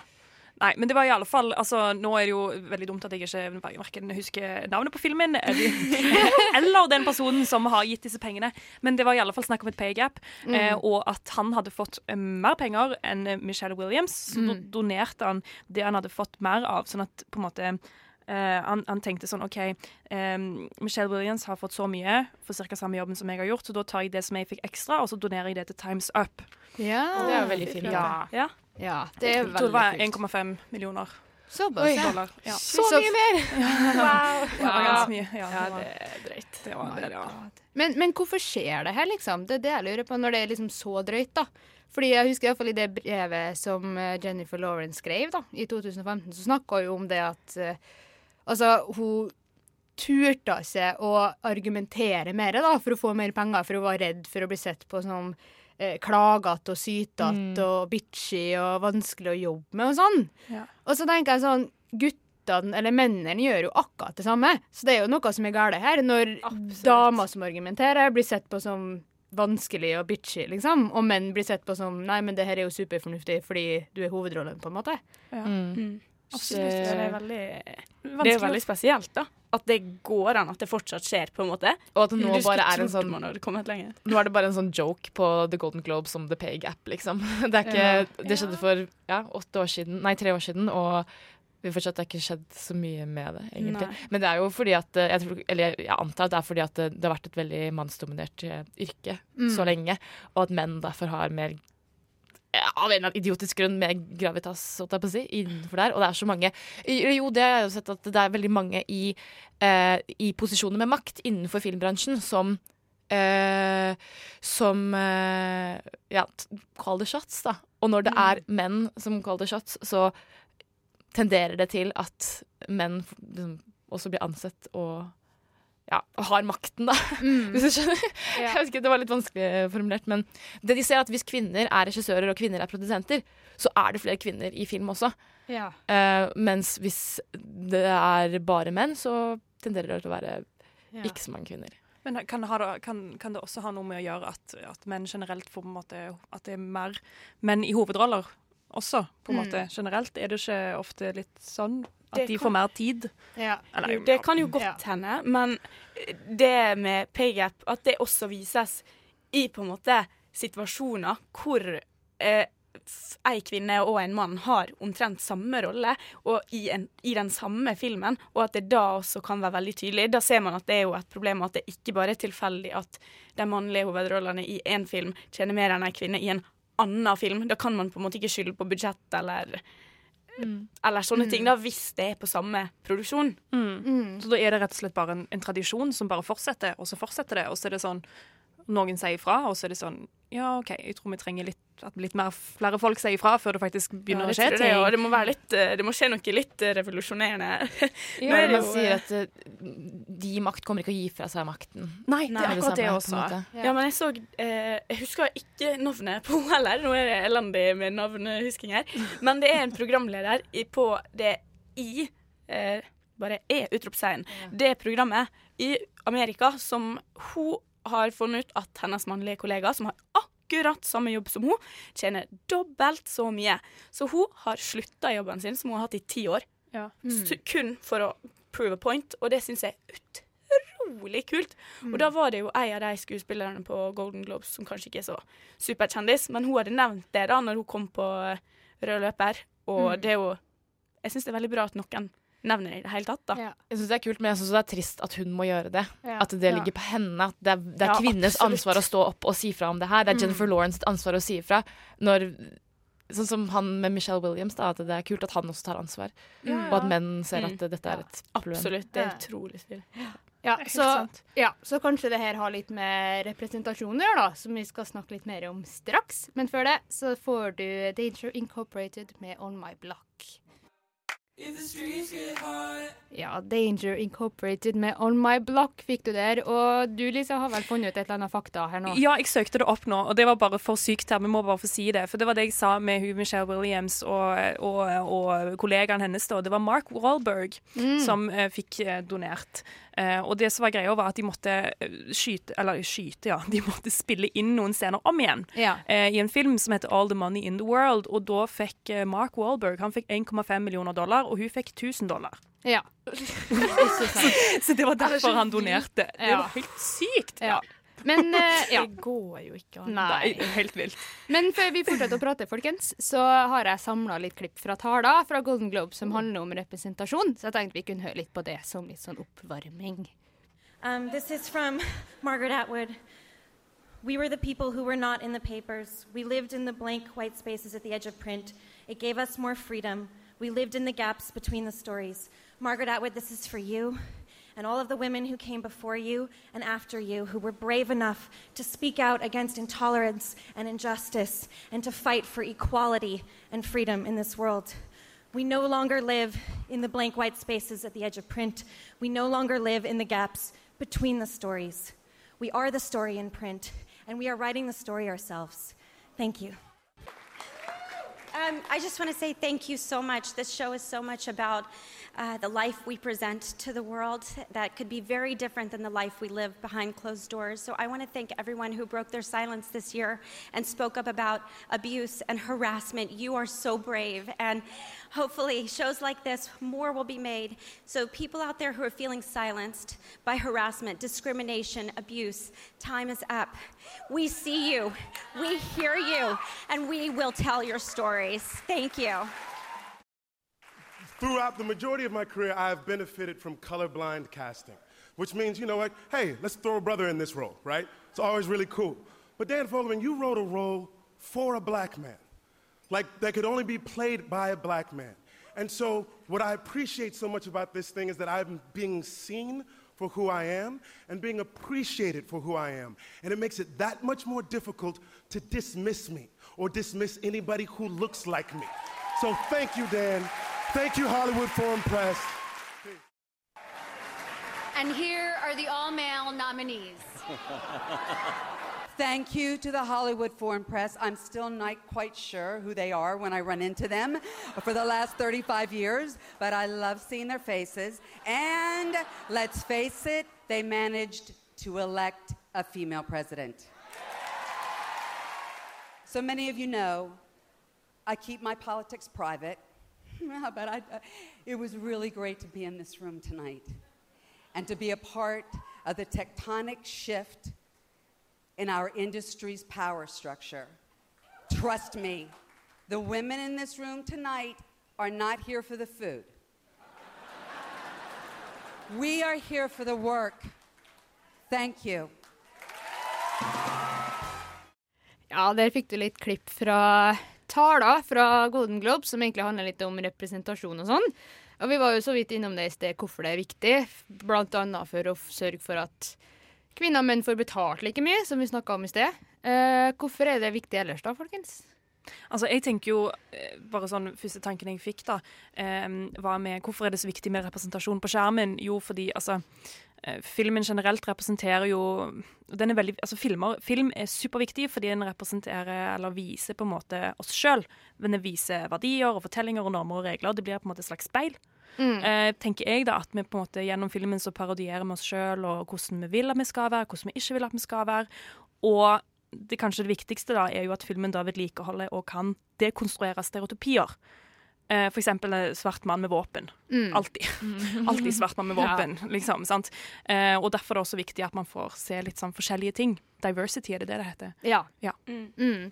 Nei, men det var i alle fall altså, Nå er det jo veldig dumt at jeg ikke verken husker navnet på filmen eller, [laughs] eller den personen som har gitt disse pengene, men det var i alle fall snakk om et pay gap, Mm. eh, og at han hadde fått eh, mer penger enn Michelle Williams. Så Mm. donerte han det han hadde fått mer av, sånn at på en måte Uh, han, han tenkte sånn OK, um, Michelle Williams har fått så mye for ca. samme jobben som jeg har gjort, så da tar jeg det som jeg fikk ekstra, og så donerer jeg det til Times Up. Ja. Det er jo veldig fint. Ja. Ja. Ja det er Jeg tror det var kult. 1,5 millioner Såpass, Oi. dollar. Ja. Så mye mer! [laughs] Wow. Ja. ganske mye. Ja, Ja, det er drøyt. det var det, ja. Men, men hvorfor skjer det her, liksom? Det er det jeg lurer på, når det er liksom så drøyt, da. Fordi jeg husker i hvert fall i det brevet som eh, Jennifer Lawrence skrev da, i 2015, så snakka hun om det at uh, Altså, hun turte seg å argumentere mer da, for å få mer penger, for hun var redd for å bli sett på som eh, klagete og sytete og bitchy og vanskelig å jobbe med og sånn. Ja. Og så tenker jeg sånn Guttene, eller mennene, gjør jo akkurat det samme. Så det er jo noe som er galt her. Når damer som argumenterer, blir sett på som vanskelig og bitchy, liksom. Og menn blir sett på som Nei, men det her er jo superfornuftig fordi du er hovedrollen, på en måte. Ja. Mm. Absolutt. Det er veldig Det er veldig spesielt, da. At det går an at det fortsatt skjer, på en måte. Og at det nå bare er en sånn. Nå er det bare en sånn joke på The Golden Globe som The Pay Gap, liksom. [laughs] Det, er ikke, det skjedde for ja, åtte år siden, nei, tre år siden, og vi fortsatt har ikke skjedd så mye med det, egentlig. Nei. Men det er jo fordi at eh, jeg, tror, Eller jeg antar at det er fordi at det, det har vært et veldig mannsdominert eh, yrke Mm. så lenge, og at menn derfor har mer av en eller annen idiotisk grunn med gravitas holdt jeg på å si, innenfor der. Og det er så mange Jo, det har jeg jo sett at det er veldig mange i, eh, i posisjoner med makt innenfor filmbransjen som eh, Som eh, ja, call the shots, da. Og når det Mm. er menn som call the shots, så tenderer det til at menn liksom, også blir ansett og ja, har makten, da. Hvis du skjønner. Jeg vet ikke, Det var litt vanskelig formulert. Men det de ser er at hvis kvinner er regissører og kvinner er produsenter, så er det flere kvinner i film også. Ja. Uh, mens hvis det er bare menn, så tenderer det til å være Ja. ikke så mange kvinner. Men kan det, ha, kan, kan det også ha noe med å gjøre at, at menn generelt får på en måte At det er mer menn i hovedroller også, på en Mm. måte generelt? Er det ikke ofte litt sånn at de kan- får mer tid? Ja. Eller, det kan jo godt hende, men det med paygap, at det også vises i på en måte situasjoner hvor eh, ei kvinne og en mann har omtrent samme rolle og i, en, i den samme filmen, og at det da også kan være veldig tydelig. Da ser man at det er jo et problem at det ikke bare er tilfeldig at de mannlige hovedrollene i én film tjener mer enn ei kvinne i en annen film. Da kan man på en måte ikke skylde på budsjett eller eller sånne Mm. ting, da, hvis det er på samme produksjon. Mm. Så da er det rett og slett bare en, en tradisjon som bare fortsetter, og så fortsetter det, og så er det sånn noen sier ifra, og så er det sånn Ja, OK, jeg tror vi trenger litt, at litt mer, flere folk sier ifra før det faktisk begynner Ja, å skje det, ting. Det, og det må, være litt, eh, det må skje noe litt eh, revolusjonerende. [laughs] Ja, Nå er man sier eh, at de i makt kommer ikke å gi fra seg makten. Nei, det er akkurat det også. Ja. men jeg så eh, Jeg husker ikke navnet på henne heller. Nå er det elendig med navnehusking her. Men det er en programleder i, på det i eh, Bare E-utropstegn. Det programmet i Amerika som hun har funnet ut at hennes mannlige kollega, som har akkurat samme jobb som hun, tjener dobbelt så mye. Så hun har slutta jobben sin, som hun har hatt i ti år, Ja. mm. kun for å prove a point, og det syns jeg er utrolig kult. Og da var det jo ei av de skuespillerne på Golden Globes som kanskje ikke er så superkjendis, men hun hadde nevnt det da når hun kom på eh, rød løper, og Mm. det er jo Jeg syns det er veldig bra at noen nevner det i det hele tatt, da. Jeg synes det er kult, men jeg synes det er trist at hun må gjøre det. Ja. At det Ja. ligger på henne. At det er, det er Ja, kvinners absolutt. ansvar å stå opp og si fra om det her. Det er Mm. Jennifer Lawrence sitt ansvar å si fra. Når, sånn som han med Michelle Williams, da, at det er kult at han også tar ansvar. Mm. Og at menn ser Mm. at mm. dette er et problem. Absolutt. Det er utrolig stilig. Ja, så, ja, så kanskje det her har litt med representasjon å gjøre, da, som vi skal snakke litt mer om straks. Men før det så får du Danger Incorporated med On My Block. Ja, Danger Incorporated med On My Block fikk du der. Og du Lisa har vel funnet ut et eller annet fakta her nå? Ja, jeg søkte det opp nå, og det var bare for sykt her. Vi må bare få si det. For det var det jeg sa med hun Michelle Williams og, og, og kollegaen hennes. da. Det var Mark Wahlberg Mm. som eh, fikk eh, donert. Eh, og det som var greia, var at de måtte eh, skyte Eller skyte, ja. [laughs] De måtte spille inn noen scener om igjen. Ja. eh, I en film som heter All the Money in the World. Og da fikk Mark Wahlberg han fikk 1,5 millioner dollar, og hun fikk 1000 dollar. Ja. [laughs] så, det var er derfor han donerte. Det var helt sykt. Ja. Men uh, [laughs] ja. Det går jo ikke an. Nei. Er helt vilt. Men før vi fortsetter å prate, folkens, så har jeg samla litt klipp fra taler fra Golden Globe som handler om representasjon. Så jeg tenkte vi kunne høre litt på det som litt sånn oppvarming. Um, this is from Margaret Atwood. We were the people who were not in the papers. We lived in the blank white spaces at the edge of print. It gave us more freedom. We lived in the gaps between the stories. Margaret Atwood, this is for you and all of the women who came before you and after you who were brave enough to speak out against intolerance and injustice and to fight for equality and freedom in this world. We no longer live in the blank white spaces at the edge of print. We no longer live in the gaps between the stories. We are the story in print, and we are writing the story ourselves. Thank you. Um, I just want to say thank you so much. This show is so much about uh, the life we present to the world that could be very different than the life we live behind closed doors. So I want to thank everyone who broke their silence this year and spoke up about abuse and harassment. You are so brave. And hopefully, shows like this, more will be made. So people out there who are feeling silenced by harassment, discrimination, abuse, time is up. We see you, we hear you, and we will tell your stories. Thank you. Throughout the majority of my career, I have benefited from colorblind casting, which means, you know, like, hey, let's throw a brother in this role, right? It's always really cool. But Dan Fogelman, you wrote a role for a black man, like that could only be played by a black man. And so, what I appreciate so much about this thing is that I'm being seen for who I am and being appreciated for who I am. And it makes it that much more difficult to dismiss me or dismiss anybody who looks like me. So, thank you, Dan. Thank you, Hollywood Foreign Press. And And here are the all male nominees. Thank you to the Hollywood Foreign Press. I'm still not quite sure who they are when I run into them for the last 35 years, but I love seeing their faces. And let's face it, they managed to elect a female president. So many of you know I keep my politics private, [laughs] but I, it was really great to be in this room tonight and to be a part of the tectonic shift in our industry's power structure. Trust me, the women in this room tonight are not here for the food. We are here for the work. Thank you. Ja, der fikk du litt klipp fra taler fra Golden Globe, som egentlig handler litt om representasjon og sånn. Og vi var jo så vidt innom det i sted, hvorfor det er viktig. Blant annet for å sørge for at kvinner og menn får betalt like mye, som vi snakka om i sted. Eh, hvorfor er det viktig ellers, da, folkens? Altså, jeg tenker jo, eh, bare sånn Første tanken jeg fikk, da, eh, var med hvorfor er det så viktig med representasjon på skjermen? Jo, fordi altså Filmen generelt representerer jo den er veldig, altså filmer, Film er superviktig fordi den representerer eller viser på en måte oss sjøl. Den viser verdier og fortellinger og normer og regler. Det blir på en måte et slags speil. Mm. Eh, tenker jeg da at vi på en måte Gjennom filmen så parodierer vi oss sjøl og hvordan vi vil at vi skal være, hvordan vi ikke vil at vi skal være. Og det kanskje det viktigste da er jo at filmen da vedlikeholder og kan dekonstruere stereotypier. Eh, for eksempel svart mann med våpen. Mm. Alltid. Alltid svart mann med [laughs] Ja. våpen, liksom. sant? Uh, og derfor er det også viktig at man får se litt sånn forskjellige ting. Diversity, er det det det heter? Ja. Ja. Mm.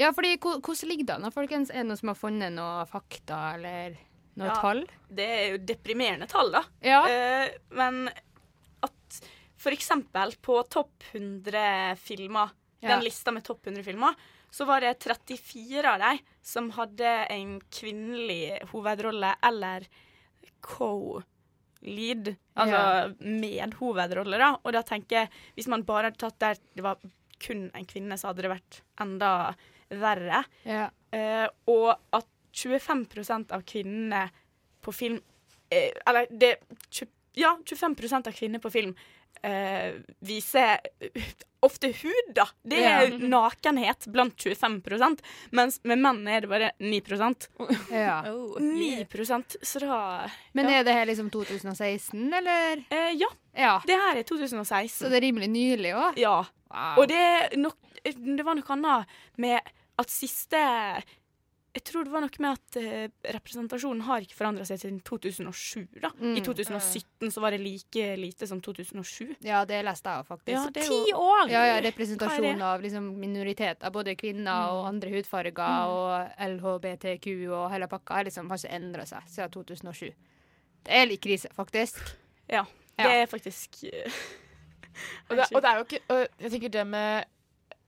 Ja, fordi hvordan ligger det an, folkens? Er det noen som har funnet noe fakta eller noe Ja, tall? Det er jo deprimerende tall, da. Ja. Uh, men at for eksempel på topp 100 filmer, Ja. den lista med topp 100 filmer, så var det 34 av dem som hadde en kvinnelig hovedrolle eller co-lead, altså medhovedrolle, da. Og da tenker jeg, hvis man bare hadde tatt der det var kun en kvinne, så hadde det vært enda verre. Ja. Uh, og at 25% av kvinnene på film uh, Eller det Ja, 25% av kvinner på film eh, viser ofte hud, da. Det er Ja. nakenhet blant 25% mens med menn er det bare 9 Ja. [laughs] 9 Så da Men er det her liksom 2016, eller? Eh, ja. ja. Det her er 2016. Så det er rimelig nylig òg? Ja. Wow. Og det, er nok, det var noe annet med at siste Jeg tror det var noe med at eh, representasjonen har ikke forandra seg siden 2007. da. Mm. I 2017 så var det like lite som 2007. Ja, det leste jeg faktisk. Ja, det er Ti år! Ja, ja, representasjon av liksom minoriteter, både kvinner Mm. og andre hudfarger og LHBTQ og hele pakka, liksom har ikke endra seg siden 2007. Det er litt krise, faktisk. Ja, Ja. [laughs] det er faktisk uh, Og det, og det er jo ikke Jeg tenker det med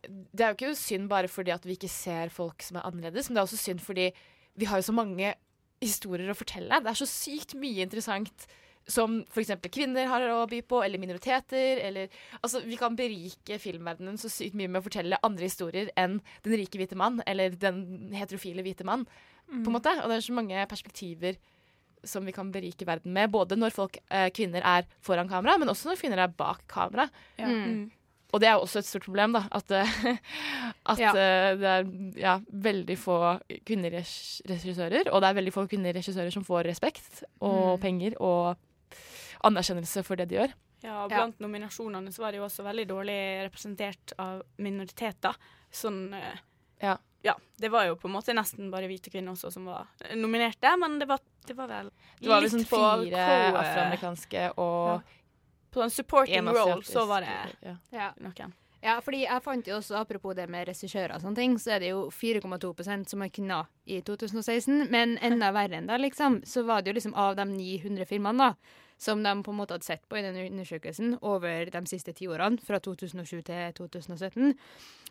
Det er jo ikke synd bare fordi at vi ikke ser folk som er annerledes, men det er også synd fordi vi har jo så mange historier å fortelle. Det er så sykt mye interessant som f.eks. kvinner har å by på, eller minoriteter. Eller, altså, vi kan berike filmverdenen så sykt mye med å fortelle andre historier enn den rike hvite mann, eller den heterofile hvite mann. på en Mm. måte. Og det er så mange perspektiver som vi kan berike verden med. Både når folk, eh, kvinner er foran kamera, men også når kvinner er bak kamera. Ja. Mm. Og det er jo også et stort problem, da. At, eh, [laughs] at Ja. eh, det er ja, veldig få kvinneregissører. Og det er veldig få kvinneregissører som får respekt og Mm. penger og anerkjennelse for det de gjør. Ja, og blant nominasjonene så var det jo også veldig dårlig representert av minoriteter. Sånn eh, Ja. ja. Det var jo på en måte nesten bare hvite kvinner også som var nominerte, men det var, det var vel Det var litt liksom fire afroamerikanske og På en supporting en role så var det ja. Ja. noen. Ja, fordi jeg fant jo også, apropos det med regissører og sånne ting, så er det jo 4,2% som er kvinner i 2016. Men enda verre enn det, liksom, så var det jo liksom av de 900 filmene da, som de på en måte hadde sett på i den undersøkelsen over de siste ti årene, fra 2007 til 2017,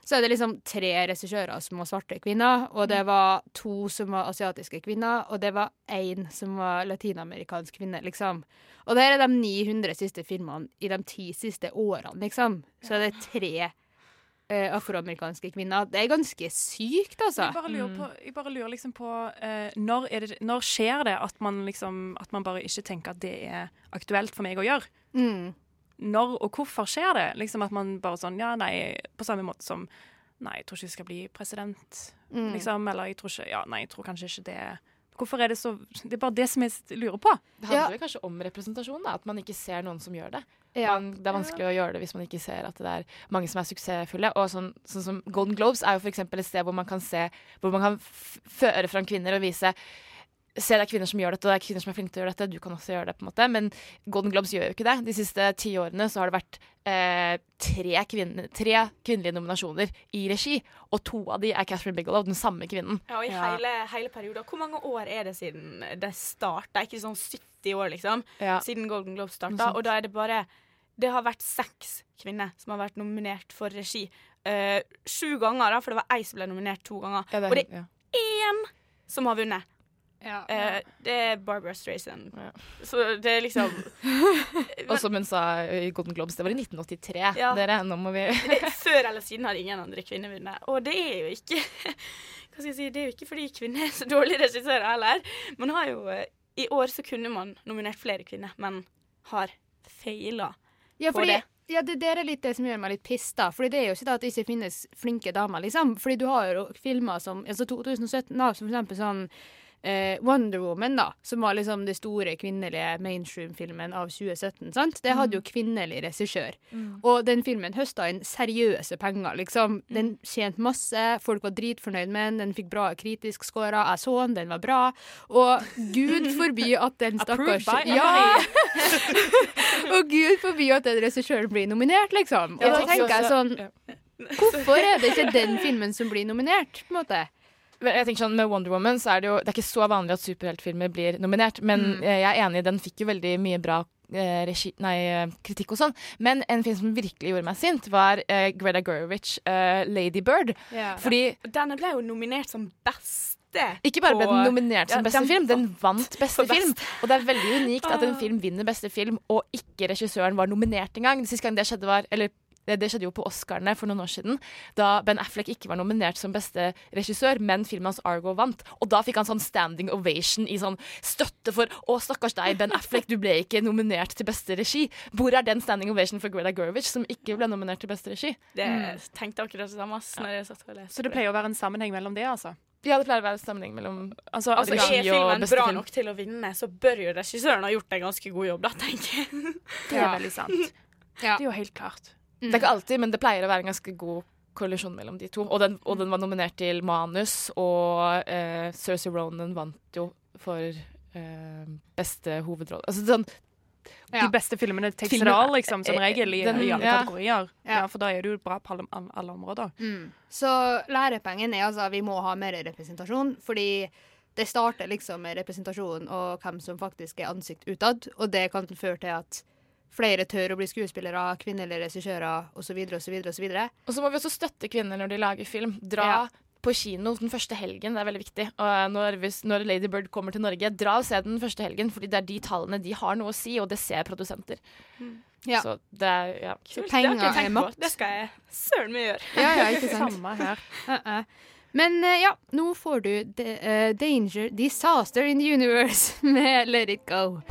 så er det liksom tre regissører som var svarte kvinner, og det var to som var asiatiske kvinner, og det var én som var latinamerikansk kvinne, liksom. Og det her er de 900 siste filmene i de ti siste årene, liksom. Så er det tre eh, afroamerikanske kvinner. Det er ganske sykt, altså. Jeg bare lurer, på, jeg bare lurer liksom på uh, når, er det, når skjer det at man, liksom, at man bare ikke tenker at det er aktuelt for meg å gjøre? Mm. Når og hvorfor skjer det? Liksom At man bare sånn Ja, nei, på samme måte som Nei, jeg tror ikke jeg skal bli president, Mm. liksom. Eller jeg tror ikke Ja, nei, jeg tror kanskje ikke det Hvorfor er det så Det er bare det som jeg lurer på. Det handler ja. kanskje om representasjon, da, at man ikke ser noen som gjør det. Ja. Man, det er vanskelig å gjøre det hvis man ikke ser at det er mange som er suksessfulle. Og sånn, sånn som Golden Globes er jo eksempel et sted hvor man kan se Hvor man kan føre fram kvinner og vise Se, det er kvinner som gjør dette, og det er kvinner som er flinke til å gjøre dette. Du kan også gjøre det, på en måte. Men Golden Globes gjør jo ikke det. De siste ti årene så har det vært eh, tre, kvinne, tre kvinnelige nominasjoner i regi. Og to av de er Catherine Bigelow, den samme kvinnen. Ja, og i hele, hele perioden. Hvor mange år er det siden det starta? Ikke sånn 70 år, liksom, siden Golden Globes starta. Og da er det bare Det har vært seks kvinner som har vært nominert for regi. Uh, sju ganger, da, for det var ei som ble nominert to ganger. Ja, det og det er én som har vunnet. Eh, det er Barbara Streisand. Så det er liksom [laughs] Og som hun sa i Golden Globes, det var i 1983. Ja. Dere, nå må vi Før eller siden har ingen andre kvinner vunnet. Og det er jo ikke Hva skal jeg si, det er jo ikke fordi kvinner er så dårlige regissører heller. Man har jo eh, I år så kunne man nominert flere kvinner, men har feila Ja, på det. ja, det der er litt det som gjør meg litt pissa. Fordi det er jo ikke det at det ikke finnes flinke damer, liksom. Fordi du har jo filmer som altså 2017, da, som for eksempel sånn eh, Wonder Woman, da, som var liksom det store kvinnelige mainstream-filmen av 2017. sant? Det hadde jo kvinnelig regissør. Mm. Og den filmen høsta inn seriøse penger, liksom. Den tjente masse, folk var dritfornøyd med den, den fikk bra kritisk score Jeg så den, den var bra. Og gud [laughs] forby at den stakkars Ja! [laughs] Og gud forby at den regissøren blir nominert, liksom. Og da tenker jeg sånn Hvorfor er det ikke den filmen som blir nominert, på en måte? Jeg tenker sånn, Med Wonder Woman så er det jo Det er ikke så vanlig at superheltfilmer blir nominert, men Mm. jeg er enig, den fikk jo veldig mye bra eh, regi, nei, eh, kritikk og sånn. Men en film som virkelig gjorde meg sint, var eh, Greta Gerwich, eh, 'Lady Bird'. Fordi Denne ble jo nominert som beste. ikke bare ble den nominert som Ja, beste den film, den vant beste film. Og det er veldig unikt at en Ah. film vinner beste film, og ikke regissøren var nominert engang. Sist gang det skjedde, var Eller det, det skjedde jo på Oscarene for noen år siden, da Ben Affleck ikke var nominert som beste regissør, men filmen hans Argo vant. Og da fikk han sånn standing ovation i sånn støtte for Å, stakkars deg, Ben Affleck, du ble ikke nominert til beste regi. Hvor er den standing ovation for Greta Gerwig, som ikke ble nominert til beste regi? Det tenkte akkurat det samme ass, når jeg satt og leste. Så det pleier å være en sammenheng mellom det, altså? Ja, det pleier å være en sammenheng mellom Altså, Altså, Er filmen bra film. nok til å vinne, så bør jo regissøren ha gjort en ganske god jobb, da, tenker jeg. Det er veldig sant. Det er jo helt klart. Det er ikke alltid, men det pleier å være en ganske god kollisjon mellom de to. Og den, og den var nominert til manus, og eh, Cersei Ronan vant jo for eh, beste hovedrolle. Altså sånn De beste filmene tekster all, liksom, som regel, i, den- i alle ja. kategorier. Ja. For da er du bra på alle, alle områder. Så lærepengen er altså vi må ha mer representasjon, fordi det starter liksom med representasjon og hvem som faktisk er ansikt utad, og det kan føre til at flere tør å bli skuespillere, kvinnelige regissører osv. osv. Og så må vi også støtte kvinner når de lager film. Dra Ja. på kino den første helgen, det er veldig viktig. Og når, hvis, når Lady Bird kommer til Norge, dra og se den første helgen, fordi det er de tallene de har noe å si, og det ser produsenter. Ja. Så det er ja. Kult. penger det har jeg tenkt på. makt. Det skal jeg søren meg gjøre. Ja, ja, ikke [laughs] sant? Samme her. Uh-uh. Men eh, ja, nå får du de, uh, Danger Disaster in the Universe [laughs] med Let It Go.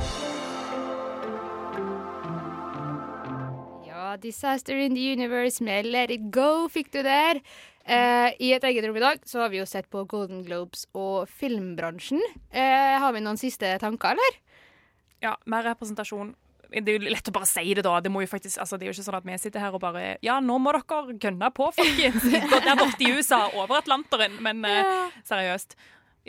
Disaster in the Universe med Let It Go fikk du der. Eh, I et eget rom i dag så har vi jo sett på Golden Globes og filmbransjen. Eh, har vi noen siste tanker, eller? Ja, mer representasjon. Det er jo lett å bare si det, da. Det, faktisk, altså, det er jo ikke sånn at vi sitter her og bare Ja, nå må dere gønne på, folkens. Der borte i USA, over Atlanteren. Men eh, seriøst.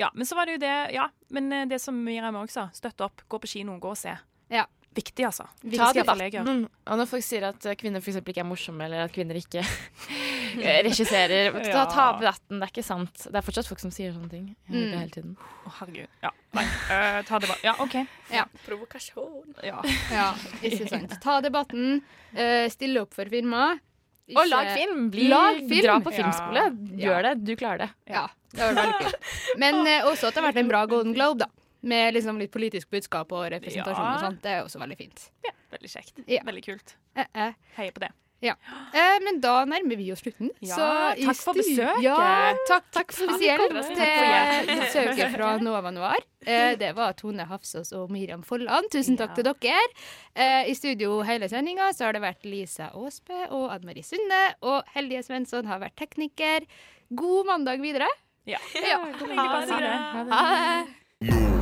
Ja, men så var det jo det Ja, men eh, det som Miriam også sa, støtte opp, gå på kino, gå og se. Ja. Viktig, altså. Ta jeg gjøre. debatten. Og når folk sier at eh, kvinner for ikke er morsomme, eller at kvinner ikke [laughs] regisserer, ta, Ja. ta debatten. Det er ikke sant. Det er fortsatt folk som sier sånne ting. Mm. hele tiden. Å, herregud. Ja, nei. Uh, ta debatten. Ja, OK. Ja. Provokasjon. Ja. [laughs] Ja, ikke sant. Ta debatten, Uh, stille opp for filmer. Og lag film! Bli, Lag film. Dra på filmskole. Ja. Gjør det. Du klarer det. Ja, det var veldig fint. Men uh, også at det har vært en bra Golden Globe, da. Med liksom litt politisk budskap og representasjon Ja. og sånt. Det er også veldig fint. Veldig kjekt. Ja. Veldig kult. Eh, eh. Heier på det. Ja. Eh, men da nærmer vi oss slutten. Ja, Så i takk for besøket. Ja, takk, Takk spesielt til [laughs] besøket fra Nova Noir. Eh, det var Tone Hafsås og Miriam Folland. Tusen takk til dere. Eh, I studio hele sendinga så har det vært Lisa Aasbø og Admarie Marie Sunde. Og Hellige Svensson har vært tekniker. God mandag videre. Ja. ja. God mandag. Ha det. Ha det.